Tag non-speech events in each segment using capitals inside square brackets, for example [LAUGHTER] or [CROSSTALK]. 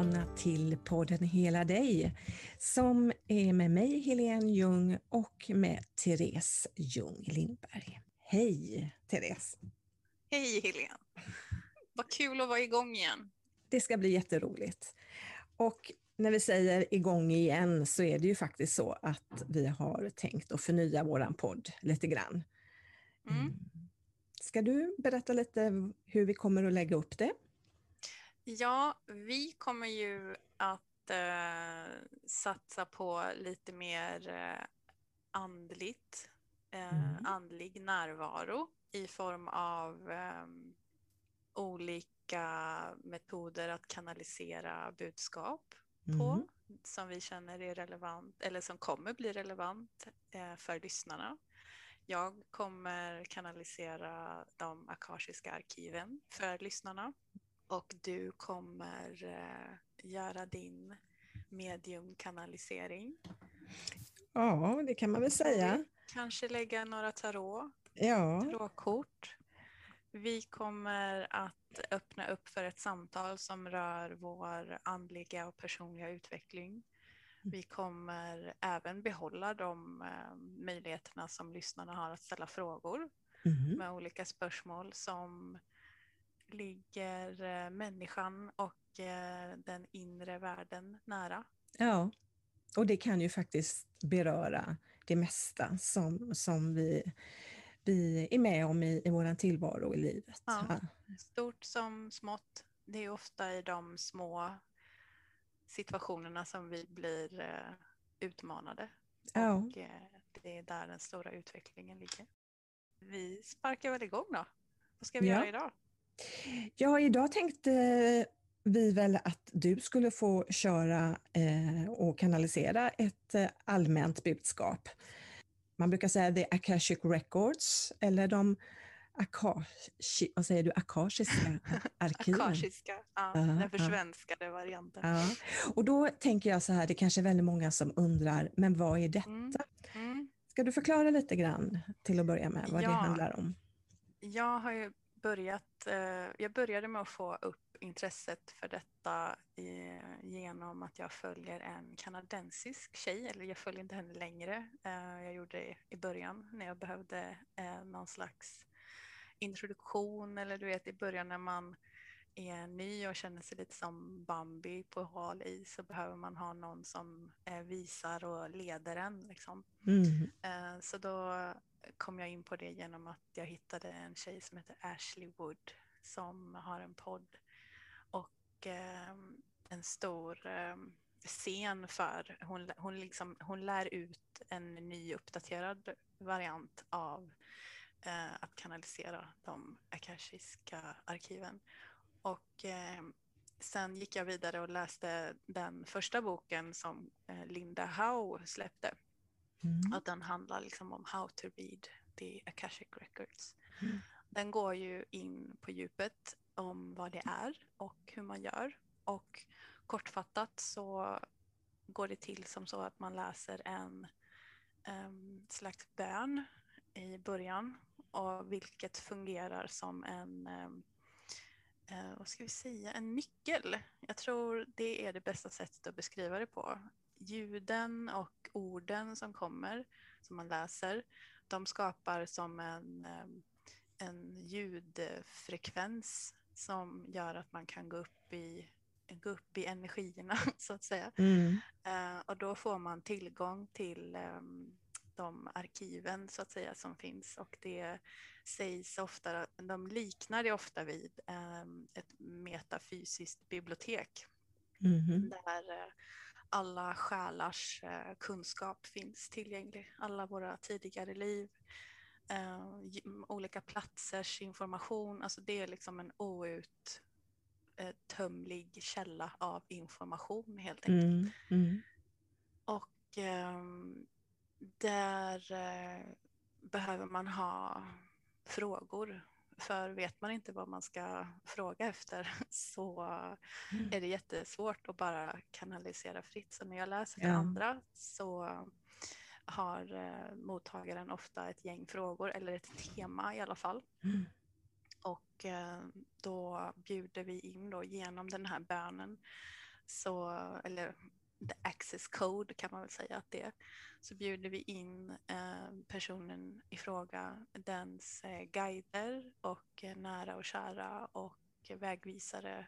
Välkomna till podden Hela dig som är med mig Helene Ljung och med Therese Ljung Lindberg. Hej Therese! Hej Helene! Vad kul att vara igång igen. Det ska bli jätteroligt. Och när vi säger igång igen så är det ju faktiskt så att vi har tänkt att förnya våran podd lite grann. Mm. Ska du berätta lite hur vi kommer att lägga upp det? Ja, vi kommer ju att eh, satsa på lite mer eh, andligt, eh, mm. andlig närvaro i form av eh, olika metoder att kanalisera budskap på mm. som vi känner är relevant eller som kommer bli relevant eh, för lyssnarna. Jag kommer kanalisera de akashiska arkiven för lyssnarna och du kommer eh, göra din mediumkanalisering. Ja, det kan man väl säga. Kanske lägga några tarot, ja. tarotkort. Vi kommer att öppna upp för ett samtal som rör vår andliga och personliga utveckling. Vi kommer även behålla de eh, möjligheterna som lyssnarna har att ställa frågor mm. med olika spörsmål som ligger eh, människan och eh, den inre världen nära. Ja, och det kan ju faktiskt beröra det mesta som, som vi, vi är med om i, i vår tillvaro i livet. Ja, stort som smått. Det är ofta i de små situationerna som vi blir uh, utmanade. Ja. Och det är där den stora utvecklingen ligger. Vi sparkar väl igång då. Vad ska vi göra idag? Ja, idag tänkte vi väl att du skulle få köra eh, och kanalisera ett eh, allmänt budskap. Man brukar säga the Akashic Records eller de akashi, vad säger du, akashiska [LAUGHS] arkiven. Akashiska, ja, uh, den försvenskade uh. varianten. Uh. Och då tänker jag så här, det kanske är väldigt många som undrar, men vad är detta? Mm. Mm. Ska du förklara lite grann till att börja med vad ja. det handlar om? Jag har ju börjat, eh, jag började med att få upp intresset för detta genom att jag följer en kanadensisk tjej, eller jag följer inte henne längre. Eh, jag gjorde det i början när jag behövde eh, någon slags introduktion eller du vet i början när man är ny och känner sig lite som Bambi på hal is så behöver man ha någon som visar och leder en. Liksom. Mm. Så då kom jag in på det genom att jag hittade en tjej som heter Ashley Wood som har en podd och eh, en stor eh, scen för, hon, hon, liksom, hon lär ut en ny uppdaterad variant av eh, att kanalisera de akashiska arkiven. Och eh, sen gick jag vidare och läste den första boken som eh, Linda Howe släppte Mm. Att den handlar liksom om how to read the Akashic Records. Mm. Den går ju in på djupet om vad det är och hur man gör. Och kortfattat så går det till som så att man läser en um, slags bön i början och vilket fungerar som en um, uh, vad ska vi säga, en nyckel. Jag tror det är det bästa sättet att beskriva det på ljuden och orden som kommer, som man läser, de skapar som en, en ljudfrekvens som gör att man kan gå upp i, gå upp i energierna [LAUGHS] så att säga. Mm. Uh, och då får man tillgång till de arkiven så att säga som finns och det sägs ofta, de liknar det ofta vid ett metafysiskt bibliotek. Mm. Där uh, alla själars eh, kunskap finns tillgänglig. Alla våra tidigare liv, eh, olika platsers information. Alltså det är liksom en outtömlig källa av information helt enkelt. Mm, mm. Och eh, där eh, behöver man ha frågor för vet man inte vad man ska fråga efter [LAUGHS] så mm. är det jättesvårt att bara kanalisera fritt. Så när jag läser för ja. andra så har eh, mottagaren ofta ett gäng frågor eller ett tema i alla fall. Mm. Och eh, då bjuder vi in då genom den här bönen, så, eller the access code kan man väl säga att det är, så bjuder vi in eh, personen i fråga, dens eh, guider och eh, nära och kära och vägvisare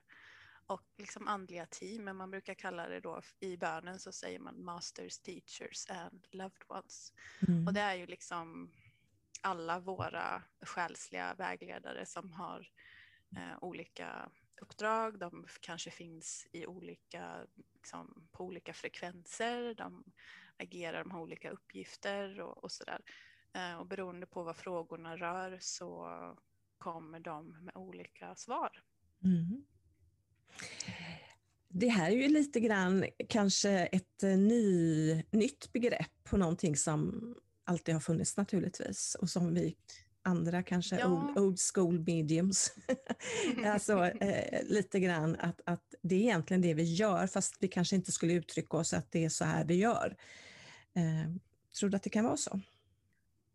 och liksom andliga team, men man brukar kalla det då i bönen så säger man masters, teachers and loved ones. Mm. Och det är ju liksom alla våra själsliga vägledare som har eh, olika uppdrag. De kanske finns i olika, liksom, på olika frekvenser. De agerar, de har olika uppgifter och, och sådär. Eh, och beroende på vad frågorna rör så kommer de med olika svar. Mm. Det här är ju lite grann kanske ett eh, ny, nytt begrepp på någonting som alltid har funnits naturligtvis och som vi andra kanske ja. old, old, school mediums. [LAUGHS] alltså eh, lite grann att, att det är egentligen det vi gör fast vi kanske inte skulle uttrycka oss att det är så här vi gör. Eh, tror du att det kan vara så?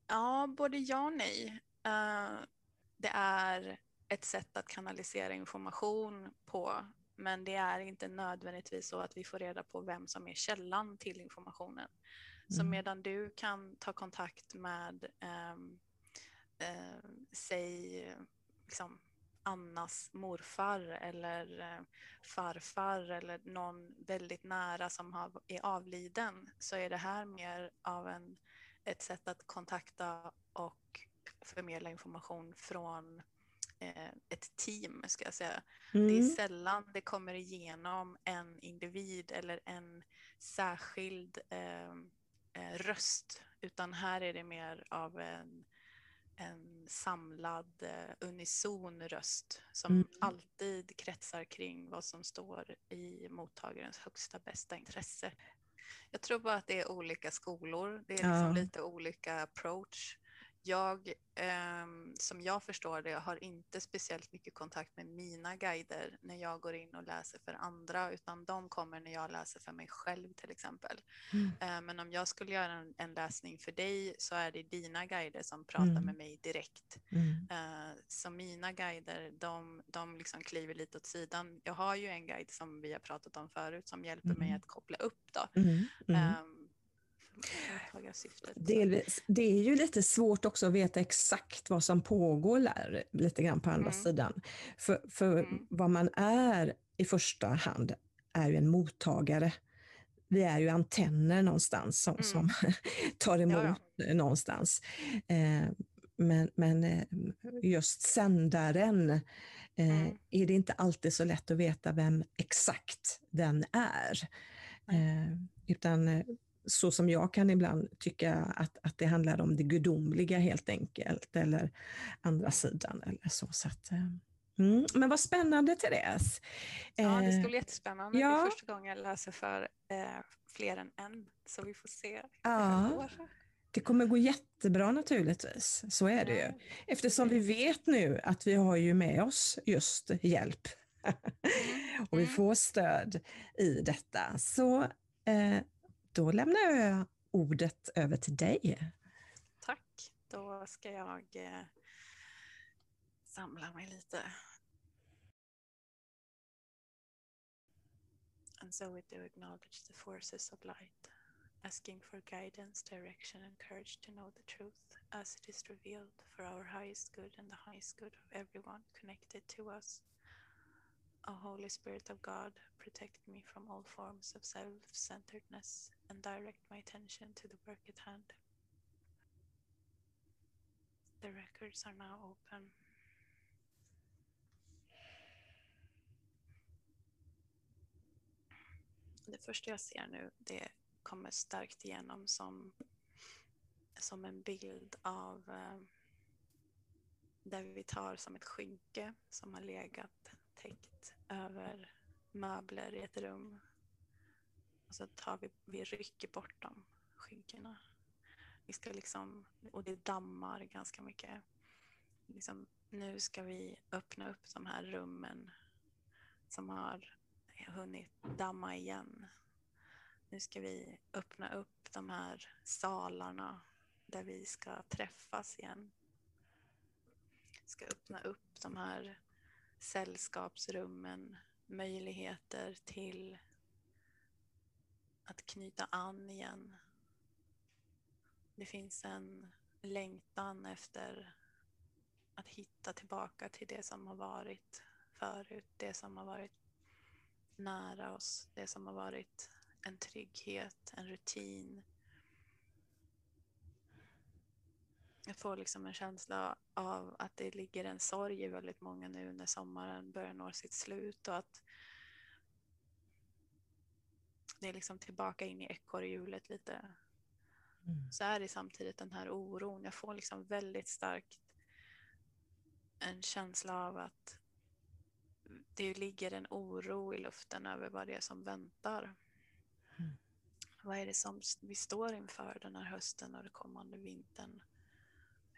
Ja, både ja och nej. Uh, det är ett sätt att kanalisera information på men det är inte nödvändigtvis så att vi får reda på vem som är källan till informationen. Så mm. medan du kan ta kontakt med, um, uh, säg, liksom, Annas morfar eller uh, farfar eller någon väldigt nära som har, är avliden så är det här mer av en, ett sätt att kontakta och förmedla information från eh, ett team, ska jag säga. Mm. Det är mm. sällan det kommer igenom en individ eller en särskild eh, eh, röst, utan här är det mer av en, en samlad eh, unison röst som mm. alltid kretsar kring vad som står i mottagarens högsta bästa intresse. Jag tror bara att det är olika skolor, det är liksom ja. lite olika approach jag, eh, som jag förstår det, har inte speciellt mycket kontakt med mina guider när jag går in och läser för andra, utan de kommer när jag läser för mig själv till exempel. Mm. Eh, men om jag skulle göra en, en, läsning för dig så är det dina guider som pratar mm. med mig direkt. Mm. Eh, så mina guider, de, de liksom kliver lite åt sidan. Jag har ju en guide som vi har pratat om förut som hjälper mig mm. att koppla upp då. Delvis. Det är ju lite svårt också att veta exakt vad som pågår där, lite grann på andra mm. sidan. För, för mm. vad man är i första hand är ju en mottagare. Vi är ju antenner någonstans som, mm. som [LAUGHS] tar emot ja, ja. någonstans. Eh, men, men eh, just sändaren eh, mm. är det inte alltid så lätt att veta vem exakt den är. Eh, utan eh, så som jag kan ibland tycka att, att det handlar om det gudomliga helt enkelt, eller andra sidan eller så. så att, eh, mm. Men vad spännande Therese. Ja, det ska bli eh, jättespännande. Ja. Det är första gången jag läser för eh, fler än en, så vi får se. Ja. Det kommer gå jättebra naturligtvis, så är det ju. Eftersom vi vet nu att vi har ju med oss just hjälp. Mm. [LAUGHS] och vi mm. får stöd i detta. Så eh, då lämnar jag ordet över till dig. Tack. Då ska jag eh, samla mig lite. And so we do acknowledge the forces of light, asking for guidance, direction, and courage to know the truth as it is revealed for our highest good and the highest good of everyone connected to us. O Holy Spirit of God, protect me from all forms of self centeredness and direct my attention to the work at hand. The records are now open. Det första jag ser nu, det kommer starkt igenom som, som en bild av eh, där vi tar som ett skynke som har legat täckt över möbler i ett rum. Och så tar vi, vi rycker bort de skynkena. Vi ska liksom, och det dammar ganska mycket. Liksom, nu ska vi öppna upp de här rummen som har hunnit damma igen. Nu ska vi öppna upp de här salarna där vi ska träffas igen. ska öppna upp de här sällskapsrummen, möjligheter till att knyta an igen. Det finns en längtan efter att hitta tillbaka till det som har varit förut, det som har varit nära oss, det som har varit en trygghet, en rutin. Jag får liksom en känsla av att det ligger en sorg i väldigt många nu när sommaren börjar nå sitt slut och att det är liksom tillbaka in i ekorrhjulet lite. Mm. Så är det samtidigt den här oron. Jag får liksom väldigt starkt en känsla av att det ligger en oro i luften över vad det är som väntar. Mm. Vad är det som vi står inför den här hösten och den kommande vintern?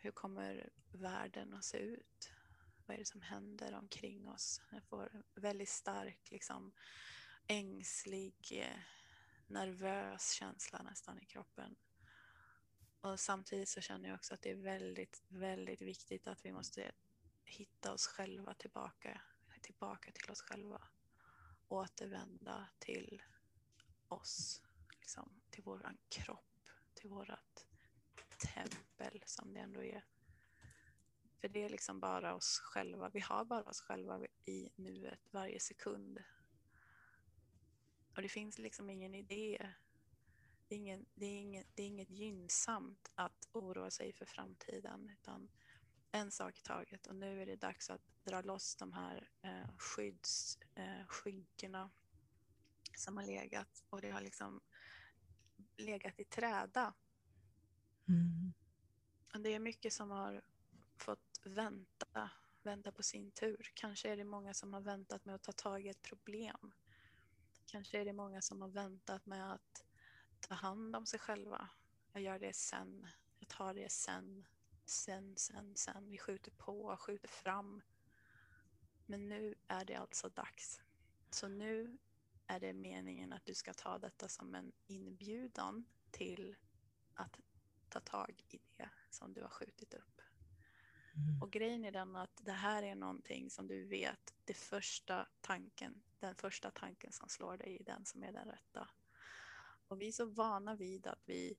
Hur kommer världen att se ut? Vad är det som händer omkring oss? Jag får väldigt stark, liksom, ängslig, eh, nervös känsla nästan i kroppen. Och samtidigt så känner jag också att det är väldigt, väldigt viktigt att vi måste hitta oss själva tillbaka, tillbaka till oss själva. Återvända till oss, liksom, till våran kropp, till vårat tempel som det ändå är. För det är liksom bara oss själva. Vi har bara oss själva i nuet varje sekund. Och det finns liksom ingen idé. Det är, ingen, det, är ingen, det är inget gynnsamt att oroa sig för framtiden. Utan en sak i taget. Och nu är det dags att dra loss de här eh, skyddsskynkena eh, som har legat. Och det har liksom legat i träda. Mm. Det är mycket som har fått vänta, vänta på sin tur. Kanske är det många som har väntat med att ta tag i ett problem. Kanske är det många som har väntat med att ta hand om sig själva. Jag gör det sen. Jag tar det sen. Sen, sen, sen. Vi skjuter på, skjuter fram. Men nu är det alltså dags. Så nu är det meningen att du ska ta detta som en inbjudan till att ta tag i det som du har skjutit upp. Mm. Och grejen är den att det här är någonting som du vet, det första tanken, den första tanken som slår dig är den som är den rätta. Och vi är så vana vid att vi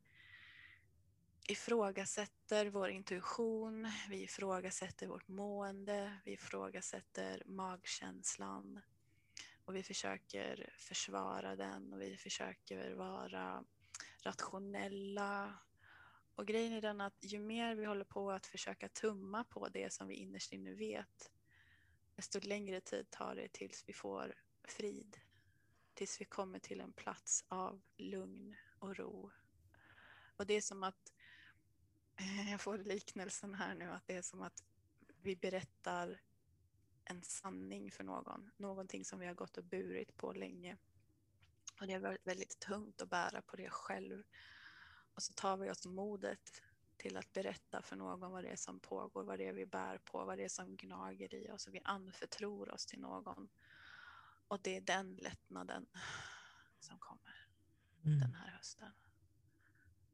ifrågasätter vår intuition, vi ifrågasätter vårt mående, vi ifrågasätter magkänslan och vi försöker försvara den och vi försöker vara rationella och grejen är den att ju mer vi håller på att försöka tumma på det som vi innerst inne vet, desto längre tid tar det tills vi får frid. Tills vi kommer till en plats av lugn och ro. Och det är som att, [LAUGHS] jag får liknelsen här nu, att det är som att vi berättar en sanning för någon. Någonting som vi har gått och burit på länge. Och det har varit väldigt tungt att bära på det själv. Och så tar vi oss modet till att berätta för någon vad det är som pågår, vad det är vi bär på, vad det är som gnager i oss och vi anförtror oss till någon. Och det är den lättnaden som kommer mm. den här hösten.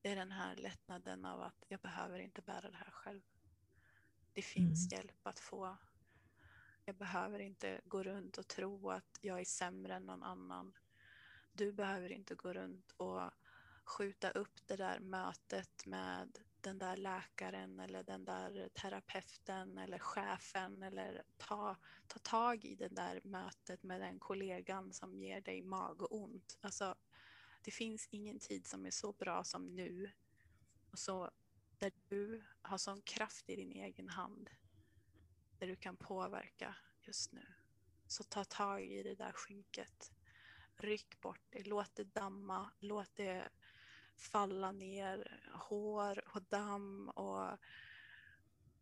Det är den här lättnaden av att jag behöver inte bära det här själv. Det finns mm. hjälp att få. Jag behöver inte gå runt och tro att jag är sämre än någon annan. Du behöver inte gå runt och skjuta upp det där mötet med den där läkaren eller den där terapeuten eller chefen eller ta, ta tag i det där mötet med den kollegan som ger dig magont. Alltså, det finns ingen tid som är så bra som nu. Och så där du har sån kraft i din egen hand. Där du kan påverka just nu. Så ta tag i det där skynket. Ryck bort det, låt det damma, låt det falla ner hår och damm och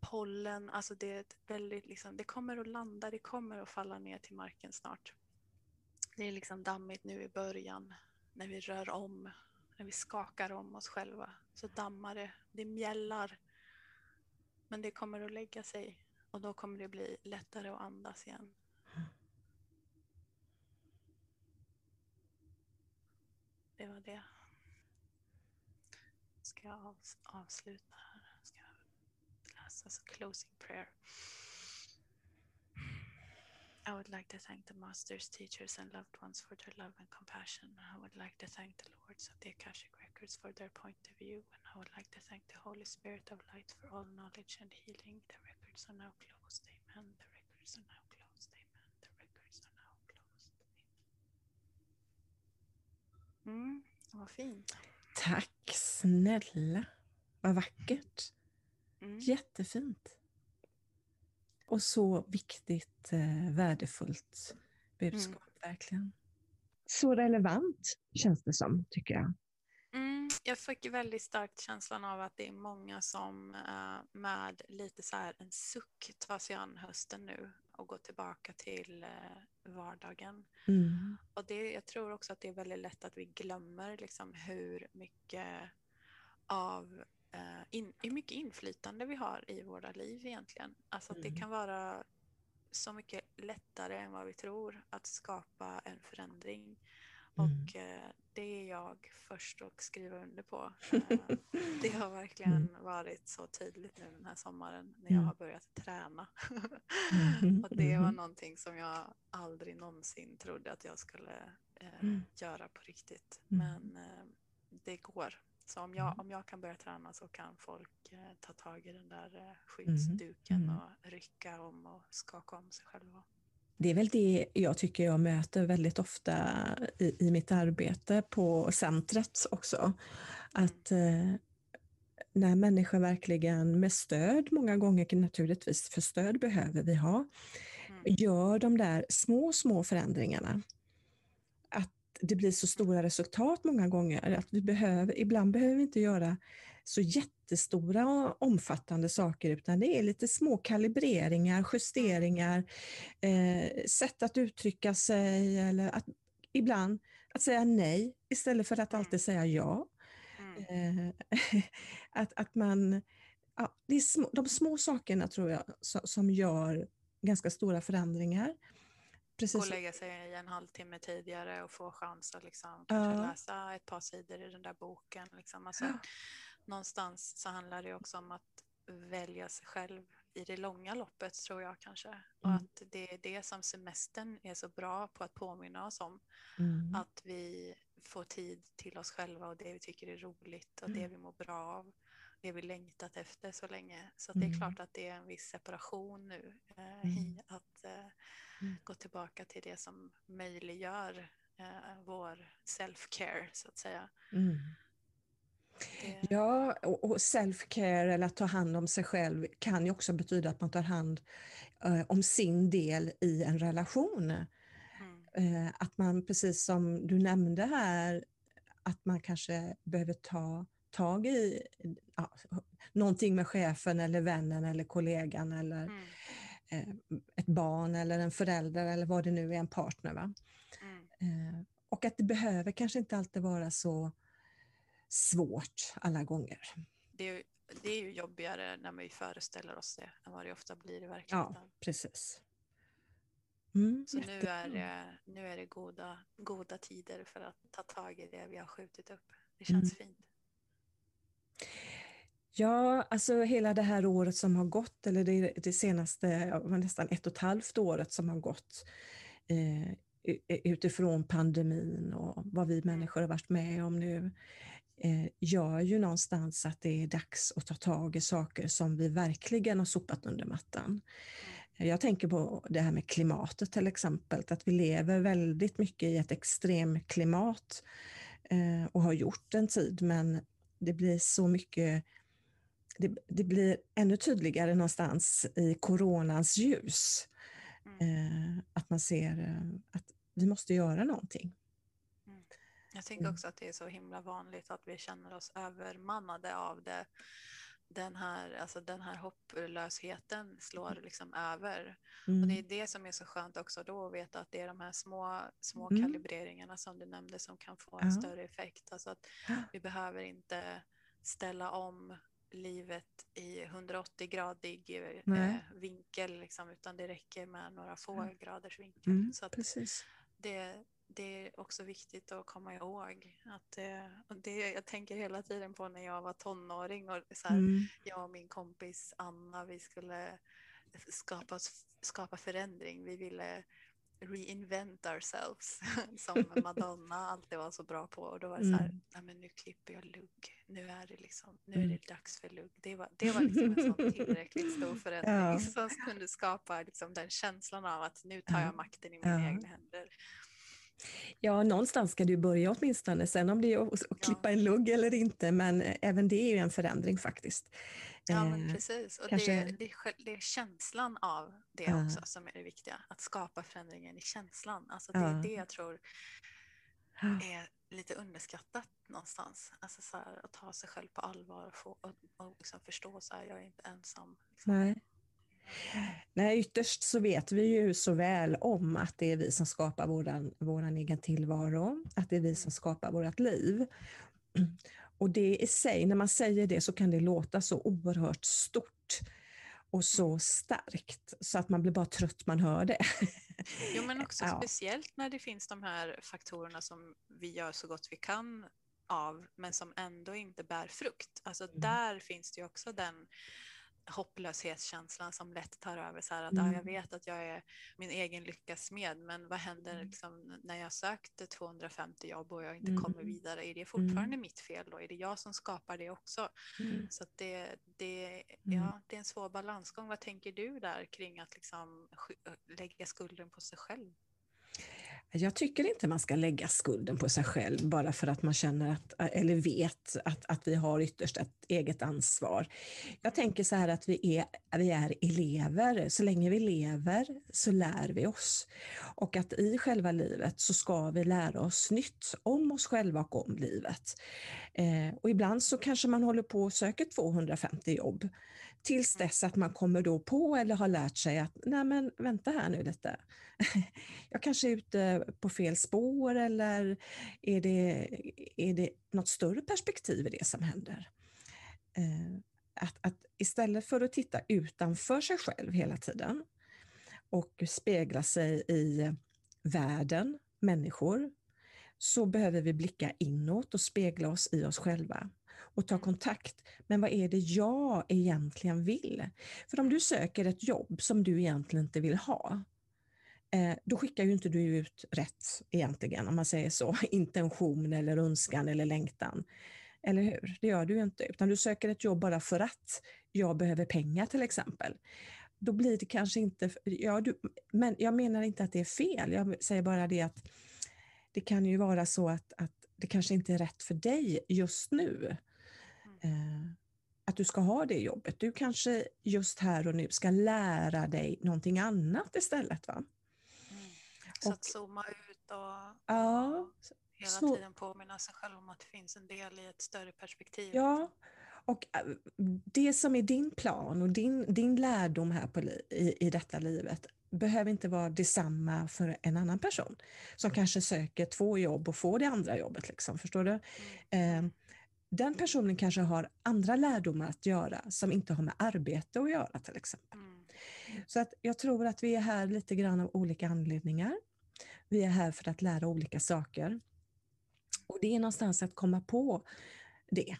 pollen. Alltså det är ett väldigt, liksom, det kommer att landa, det kommer att falla ner till marken snart. Det är liksom dammigt nu i början när vi rör om, när vi skakar om oss själva. Så dammar det, det mjällar. Men det kommer att lägga sig och då kommer det bli lättare att andas igen. Det var det ska jag avsluta här. Ska läsa us as a closing prayer. I would like to thank the masters, teachers, and loved ones for their love and compassion. I would like to thank the lords of the Akashic Records for their point of view, and I would like to thank the Holy Spirit of Light for all knowledge and healing. The records are now closed. Amen. The records are now closed. Amen. The records are now closed. Amen. Mm, vad fint. Tack snälla. Vad vackert. Mm. Jättefint. Och så viktigt, eh, värdefullt budskap, verkligen. Så relevant känns det som, tycker jag. Mm, jag fick väldigt starkt känslan av att det är många som eh, med lite så här en suck tar sig an hösten nu och går tillbaka till eh, vardagen. Mm. Och det, jag tror också att det är väldigt lätt att vi glömmer liksom hur mycket av eh, in, hur mycket inflytande vi har i våra liv egentligen. Alltså att det Mm. kan vara så mycket lättare än vad vi tror att skapa en förändring. Mm. Och eh, det är jag först att skriva under på. [LAUGHS] Eh, det har verkligen varit så tydligt nu den här sommaren när jag Mm. har börjat träna. [LAUGHS] Och det var någonting som jag aldrig någonsin trodde att jag skulle eh, Mm. göra på riktigt. Mm. Men det går. Så om jag, om jag kan börja träna så kan folk eh, ta tag i den där eh, skyddsduken Mm. och rycka om och skaka om sig själva. Det är väl det jag tycker jag möter väldigt ofta i, i mitt arbete på centret också. Att eh, när människor verkligen med stöd, många gånger naturligtvis, för stöd behöver vi ha, Mm. gör de där små, små förändringarna. Det blir så stora resultat många gånger. Att vi behöver, ibland behöver vi inte göra så jättestora och omfattande saker utan det är lite små kalibreringar, justeringar, eh, sätt att uttrycka sig eller att ibland att säga nej istället för att Mm. alltid säga ja. Mm. Eh, [LAUGHS] att, att man, ja, det är små, de små sakerna tror jag so- som gör ganska stora förändringar. Gå Precis. och lägga sig en halvtimme tidigare och få chans att liksom Ja. läsa ett par sidor i den där boken. Liksom. Alltså, någonstans så handlar det också om att välja sig själv i det långa loppet tror jag kanske. Och Mm. att det är det som semestern är så bra på att påminna oss om. Mm. Att vi får tid till oss själva och det vi tycker är roligt och det Mm. vi mår bra av. Det vi längtat efter så länge. Så det är Mm. klart att det är en viss separation nu eh, Mm. i att eh, Mm. Gå tillbaka till det som möjliggör eh, vår self-care så att säga. Mm. Det, Ja, och self-care eller att ta hand om sig själv kan ju också betyda att man tar hand eh, om sin del i en relation. mm, Eh, att man, precis som du nämnde här, att man kanske behöver ta tag i ja, någonting med chefen eller vännen eller kollegan eller mm, ett barn eller en förälder eller vad det nu är, en partner. Va? mm, Eh, och att det behöver kanske inte alltid vara så svårt alla gånger. det, är, det är ju jobbigare när vi föreställer oss det än vad det ofta blir i Ja, verkligheten. precis. Mm, Så nu är det, nu är det goda, goda tider för att ta tag i det vi har skjutit upp. Det känns Mm. fint. Ja, alltså hela det här året som har gått, eller det, det senaste, nästan ett och ett halvt året som har gått eh, u- utifrån pandemin och vad vi människor har varit med om nu, eh, gör ju någonstans att det är dags att ta tag i saker som vi verkligen har sopat under mattan. Jag tänker på det här med klimatet till exempel, att vi lever väldigt mycket i ett extremklimat eh, och har gjort en tid, men det blir så mycket det, det blir ännu tydligare någonstans i coronans ljus. Mm. Eh, att man ser eh, att vi måste göra någonting. Jag tänker Mm. också att det är så himla vanligt att vi känner oss övermannade av det. Den här, alltså den här hopplösheten slår liksom över. Och Mm. det är det som är så skönt också då att veta att det är de här små, små Mm. kalibreringarna som du nämnde som kan få en större effekt. Alltså att vi behöver inte ställa om livet i 180-gradig eh, vinkel liksom, utan det räcker med några få Ja. graders vinkel. Mm, Så det, det är också viktigt att komma ihåg att och det jag tänker hela tiden på när jag var tonåring och så här, mm. jag och min kompis Anna, vi skulle skapa, skapa förändring. Vi ville reinvent ourselves [LAUGHS] som [LAUGHS] Madonna alltid var så bra på. Och då var det så här, mm. nej men nu klipper jag lugg. Nu är det liksom, nu är det mm. dags för lugg. Det var, det var liksom en sån [LAUGHS] tillräckligt stor förändring ja. som kunde skapa liksom den känslan av att nu tar jag makten i mina ja. egna händer. Ja, någonstans ska du börja åtminstone, sen om det är att, klippa en lugg eller inte, men även det är ju en förändring faktiskt. Ja, men eh, precis. Och Kanske... det, det, det, är känslan av det ja. också som är det viktiga. Att skapa förändringen i känslan. Alltså det ja. är det jag tror är lite underskattat någonstans. Alltså så här, att ta sig själv på allvar och, få, och, och liksom förstå att jag är inte ensam. Liksom. Nej. Nej, ytterst så vet vi ju så väl om att det är vi som skapar våran, våran egen tillvaro, att det är vi som skapar vårt liv. Och det i sig, när man säger det så kan det låta så oerhört stort och så mm. starkt så att man blir bara trött man hör det. Jo men [LAUGHS] också ja. speciellt när det finns de här faktorerna som vi gör så gott vi kan av men som ändå inte bär frukt. Alltså mm. där finns det ju också den hopplöshetskänslan som lätt tar över. Så att, mm. ja, jag mm. vet att jag är min egen lyckas med, men vad händer mm. liksom, när jag sökte 250 jobb och jag inte mm. kommer vidare? Är det fortfarande mm. mitt fel då? Är det jag som skapar det också? Mm. Så det, det, ja, det är en svår balansgång. Vad tänker du där kring att liksom lägga skulden på sig själv? Jag tycker inte man ska lägga skulden på sig själv bara för att man känner att, eller vet att, att vi har ytterst ett eget ansvar. Jag tänker så här att vi är, vi är elever. Så länge vi lever så lär vi oss. Och att i själva livet så ska vi lära oss nytt om oss själva och om livet. Eh, och ibland så kanske man håller på och söker 250 jobb tills dess att man kommer då på eller har lärt sig att nej men vänta här nu lite. [LAUGHS] Jag kanske är ute på fel spår eller är det, är det något större perspektiv i det som händer? Eh, att, att istället för att titta utanför sig själv hela tiden och spegla sig i världen, människor, så behöver vi blicka inåt och spegla oss i oss själva och ta kontakt. Men vad är det jag egentligen vill? För om du söker ett jobb som du egentligen inte vill ha, eh, då skickar ju inte du ut rätt egentligen, om man säger så, [LAUGHS] intention eller önskan eller längtan. Eller hur? Det gör du inte, utan du söker ett jobb bara för att jag behöver pengar till exempel. Då blir det kanske inte, ja, du, men jag menar inte att det är fel, jag säger bara det att det kan ju vara så att, att det kanske inte är rätt för dig just nu. Eh, att du ska ha det jobbet. Du kanske just här och nu ska lära dig någonting annat istället. Va? Mm. Så och, att zooma ut och, ja, hela så, tiden påminna sig själv om att det finns en del i ett större perspektiv. Ja, och eh, det som är din plan och din, din lärdom här på, i, i detta livet behöver inte vara detsamma för en annan person som kanske söker två jobb och får det andra jobbet. Liksom, förstår du? Mm. Eh, den personen kanske har andra lärdomar att göra som inte har med arbete att göra till exempel. Mm. Så att jag tror att vi är här lite grann av olika anledningar. Vi är här för att lära olika saker. Och det är någonstans att komma på det.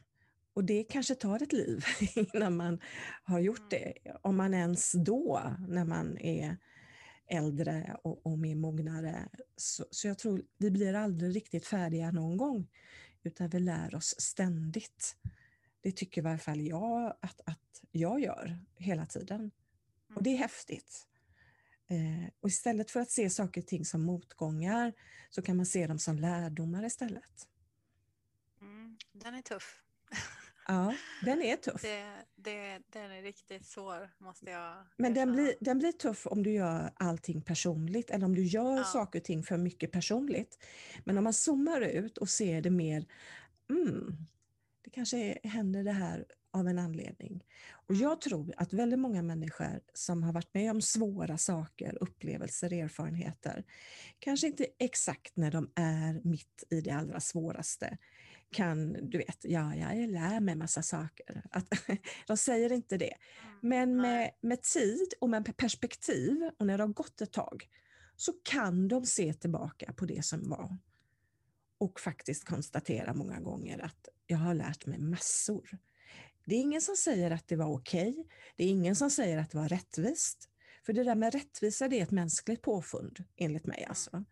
Och det kanske tar ett liv [LAUGHS] innan man har gjort det. Mm. Om man ens då, när man är äldre och, och mer mognare. Så, så jag tror vi blir aldrig riktigt färdiga någon gång utan vi lär oss ständigt. Det tycker i varje fall jag att, att jag gör hela tiden. Och det är häftigt. Eh, och istället för att se saker och ting som motgångar så kan man se dem som lärdomar istället. Mm, den är tuff. [LAUGHS] Ja, den är tuff. Det, det, den är riktigt svår, måste jag Men den blir, den blir tuff om du gör allting personligt eller om du gör ja. saker och ting för mycket personligt. Men om man zoomar ut och ser det mer, mm, det kanske händer det här av en anledning. Och jag tror att väldigt många människor som har varit med om svåra saker, upplevelser, erfarenheter, kanske inte exakt när de är mitt i det allra svåraste, kan, du vet, ja, jag lär mig massa saker. Att, [LAUGHS] de säger inte det. Men med, med tid och med perspektiv och när det har gått ett tag så kan de se tillbaka på det som var och faktiskt konstatera många gånger att jag har lärt mig massor. Det är ingen som säger att det var okej. Okay. Det är ingen som säger att det var rättvist. För det där med rättvisa, det är ett mänskligt påfund, enligt mig. Alltså.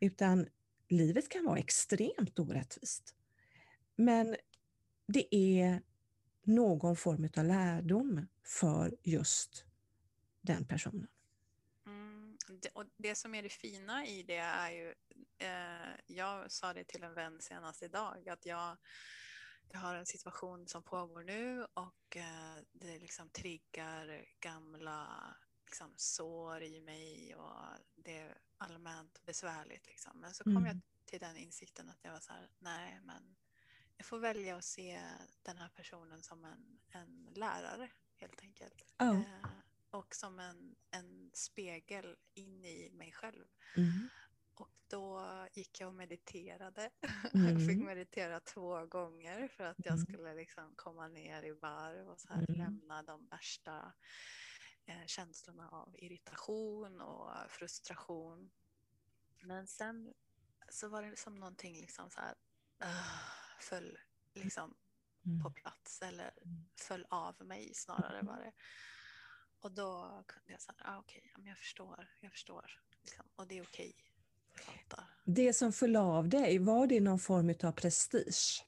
Utan livet kan vara extremt orättvist. Men det är någon form av lärdom för just den personen. Mm, det, och det som är det fina i det är ju, eh, jag sa det till en vän senast idag, att jag, jag har en situation som pågår nu och eh, det liksom triggar gamla liksom, sår i mig och det är allmänt besvärligt. Liksom. Men så kom mm. jag till den insikten att jag var så här, nej men jag får välja att se den här personen som en, en lärare helt enkelt. Oh. Eh, och som en, en spegel in i mig själv. Mm. Och då gick jag och mediterade. Mm. [LAUGHS] jag fick meditera två gånger för att jag mm. skulle liksom komma ner i varv och så här mm. lämna de värsta eh, känslorna av irritation och frustration. Men sen så var det som någonting liksom så här, uh, föll liksom mm. på plats eller mm. föll av mig snarare var det. Och då kunde jag säga, ah, okej, okay, jag förstår, jag förstår. Liksom. Och det är okej. Okay. Det som föll av dig, var det någon form av prestige?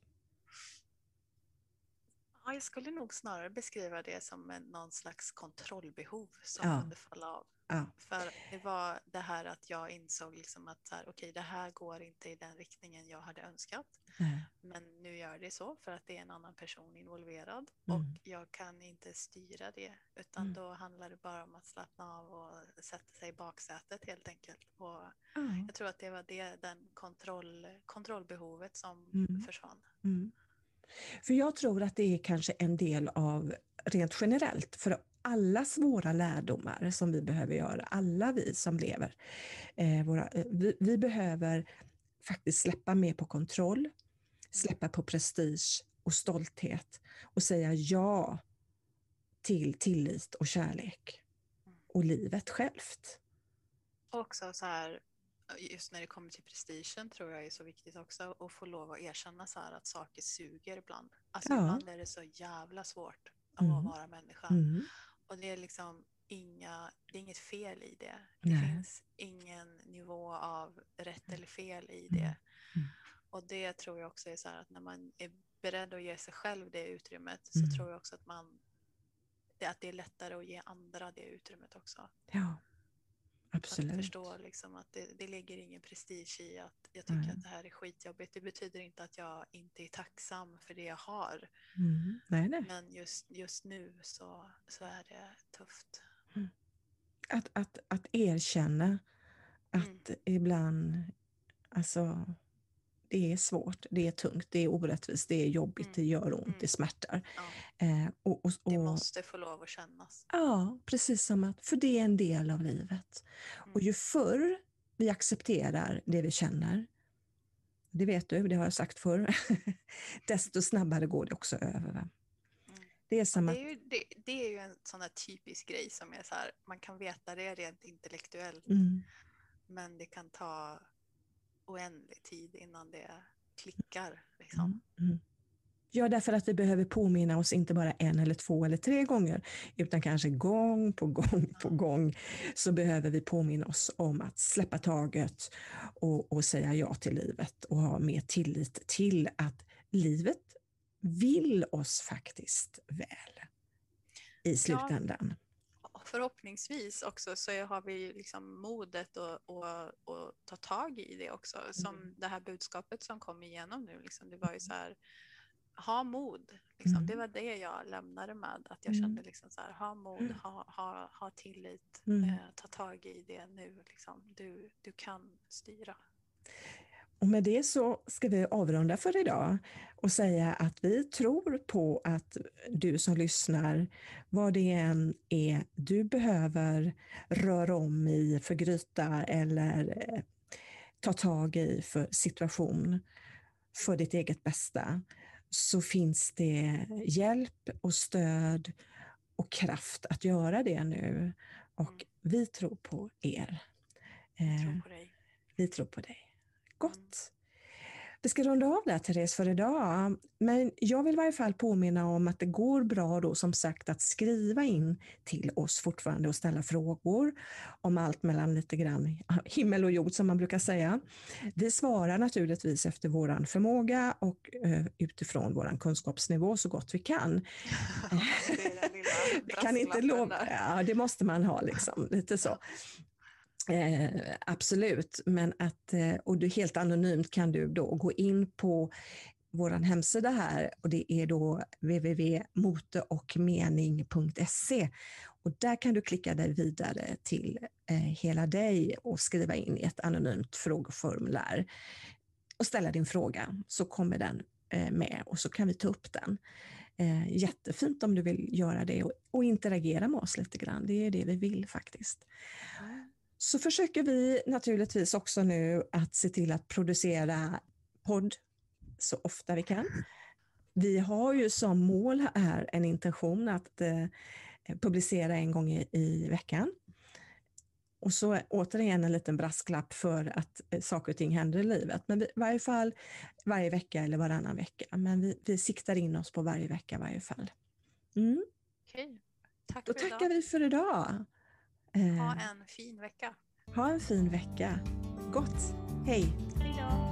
Ja, jag skulle nog snarare beskriva det som en, någon slags kontrollbehov som ja. kunde falla av. Ja. För det var det här att jag insåg liksom att så här, okay, det här går inte i den riktningen jag hade önskat. Mm. Men nu gör det så för att det är en annan person involverad mm. och jag kan inte styra det utan mm. då handlar det bara om att slappna av och sätta sig i baksätet helt enkelt. Och Jag tror att det var det, den kontroll, kontrollbehovet som mm. försvann. För jag tror att det är kanske en del av, rent generellt, för alla svåra lärdomar som vi behöver göra, alla vi som lever. Eh, våra, eh, vi, vi, behöver faktiskt släppa mer på kontroll, släppa på prestige och stolthet och säga ja till tillit och kärlek och livet självt. Också så här, just när det kommer till prestigen tror jag är så viktigt också att få lov att erkänna så här att saker suger ibland. Alltså ja. ibland är det så jävla svårt att mm. vara människa. Mm. Och det är liksom inga, det är inget fel i det. Det Nej. finns ingen nivå av rätt eller fel i det. Mm. Och det tror jag också är så här att när man är beredd att ge sig själv det utrymmet så mm. tror jag också att man att det är lättare att ge andra det utrymmet också. Ja, absolut. Att förstå liksom att det, det ligger ingen prestige i att jag tycker mm. att det här är skitjobbigt. Det betyder inte att jag inte är tacksam för det jag har. Mm. Nej, nej. Men just, just nu så, så är det tufft. Mm. Att, att, att erkänna att mm. ibland, alltså det är svårt, det är tungt, det är orättvist, det är jobbigt, mm. det gör ont, mm. det smärtar. Ja. Eh, och, och, och, det måste få lov att kännas. Ja, precis som att, för det är en del av livet. Mm. Och ju förr vi accepterar det vi känner, det vet du, det har jag sagt förr, [LAUGHS] desto snabbare går det också över. Mm. Det är, samma... det, är ju, det, det, är ju en sån här typisk grej som är så här, man kan veta det rent intellektuellt, mm. men det kan ta oändlig tid innan det klickar. Liksom. Mm, mm. Ja, därför att vi behöver påminna oss inte bara en eller två eller tre gånger, utan kanske gång på gång på gång så behöver vi påminna oss om att släppa taget och, och säga ja till livet och ha mer tillit till att livet vill oss faktiskt väl i slutändan. Ja förhoppningsvis också så har vi liksom modet att ta tag i det också. Som mm. det här budskapet som kom igenom nu, liksom, det var ju så här, ha mod. Liksom. Mm. Det var det jag lämnade med, att jag mm. kände liksom så här, ha mod, mm. ha, ha, ha tillit, mm. eh, ta tag i det nu. Liksom. Du, du kan styra. Och med det så ska vi avrunda för idag och säga att vi tror på att du som lyssnar, vad det än är du behöver röra om i för gryta eller eh, ta tag i för situation för ditt eget bästa, så finns det hjälp och stöd och kraft att göra det nu. Och vi tror på er. Tror på dig. Vi tror på dig. Gott. Vi ska runda av där Therese för idag. Men jag vill i varje fall påminna om att det går bra då som sagt att skriva in till oss fortfarande och ställa frågor om allt mellan lite grann [LAUGHS] himmel och jord som man brukar säga. Vi svarar naturligtvis efter våran förmåga och uh, utifrån våran kunskapsnivå så gott vi kan. [LAUGHS] det [LAUGHS] kan inte lova, ja, det måste man ha liksom, lite så. Eh, absolut, men att, eh, och du helt anonymt kan du då gå in på vår hemsida här och det är då www.moteochmening.se och där kan du klicka dig vidare till eh, Hela dig och skriva in i ett anonymt frågeformulär och ställa din fråga så kommer den eh, med och så kan vi ta upp den. Eh, jättefint om du vill göra det och, och interagera med oss lite grann. Det är det vi vill faktiskt. Så försöker vi naturligtvis också nu att se till att producera podd så ofta vi kan. Vi har ju som mål här en intention att eh, publicera en gång i, i, veckan. Och så återigen en liten brasklapp för att eh, saker och ting händer i livet. Men i varje fall varje vecka eller varannan vecka. Men vi, vi siktar in oss på varje vecka i varje fall. Mm. Okej, tack Då tackar vi för idag. Ha en fin vecka. Ha en fin vecka. Gott. Hej. Hej då.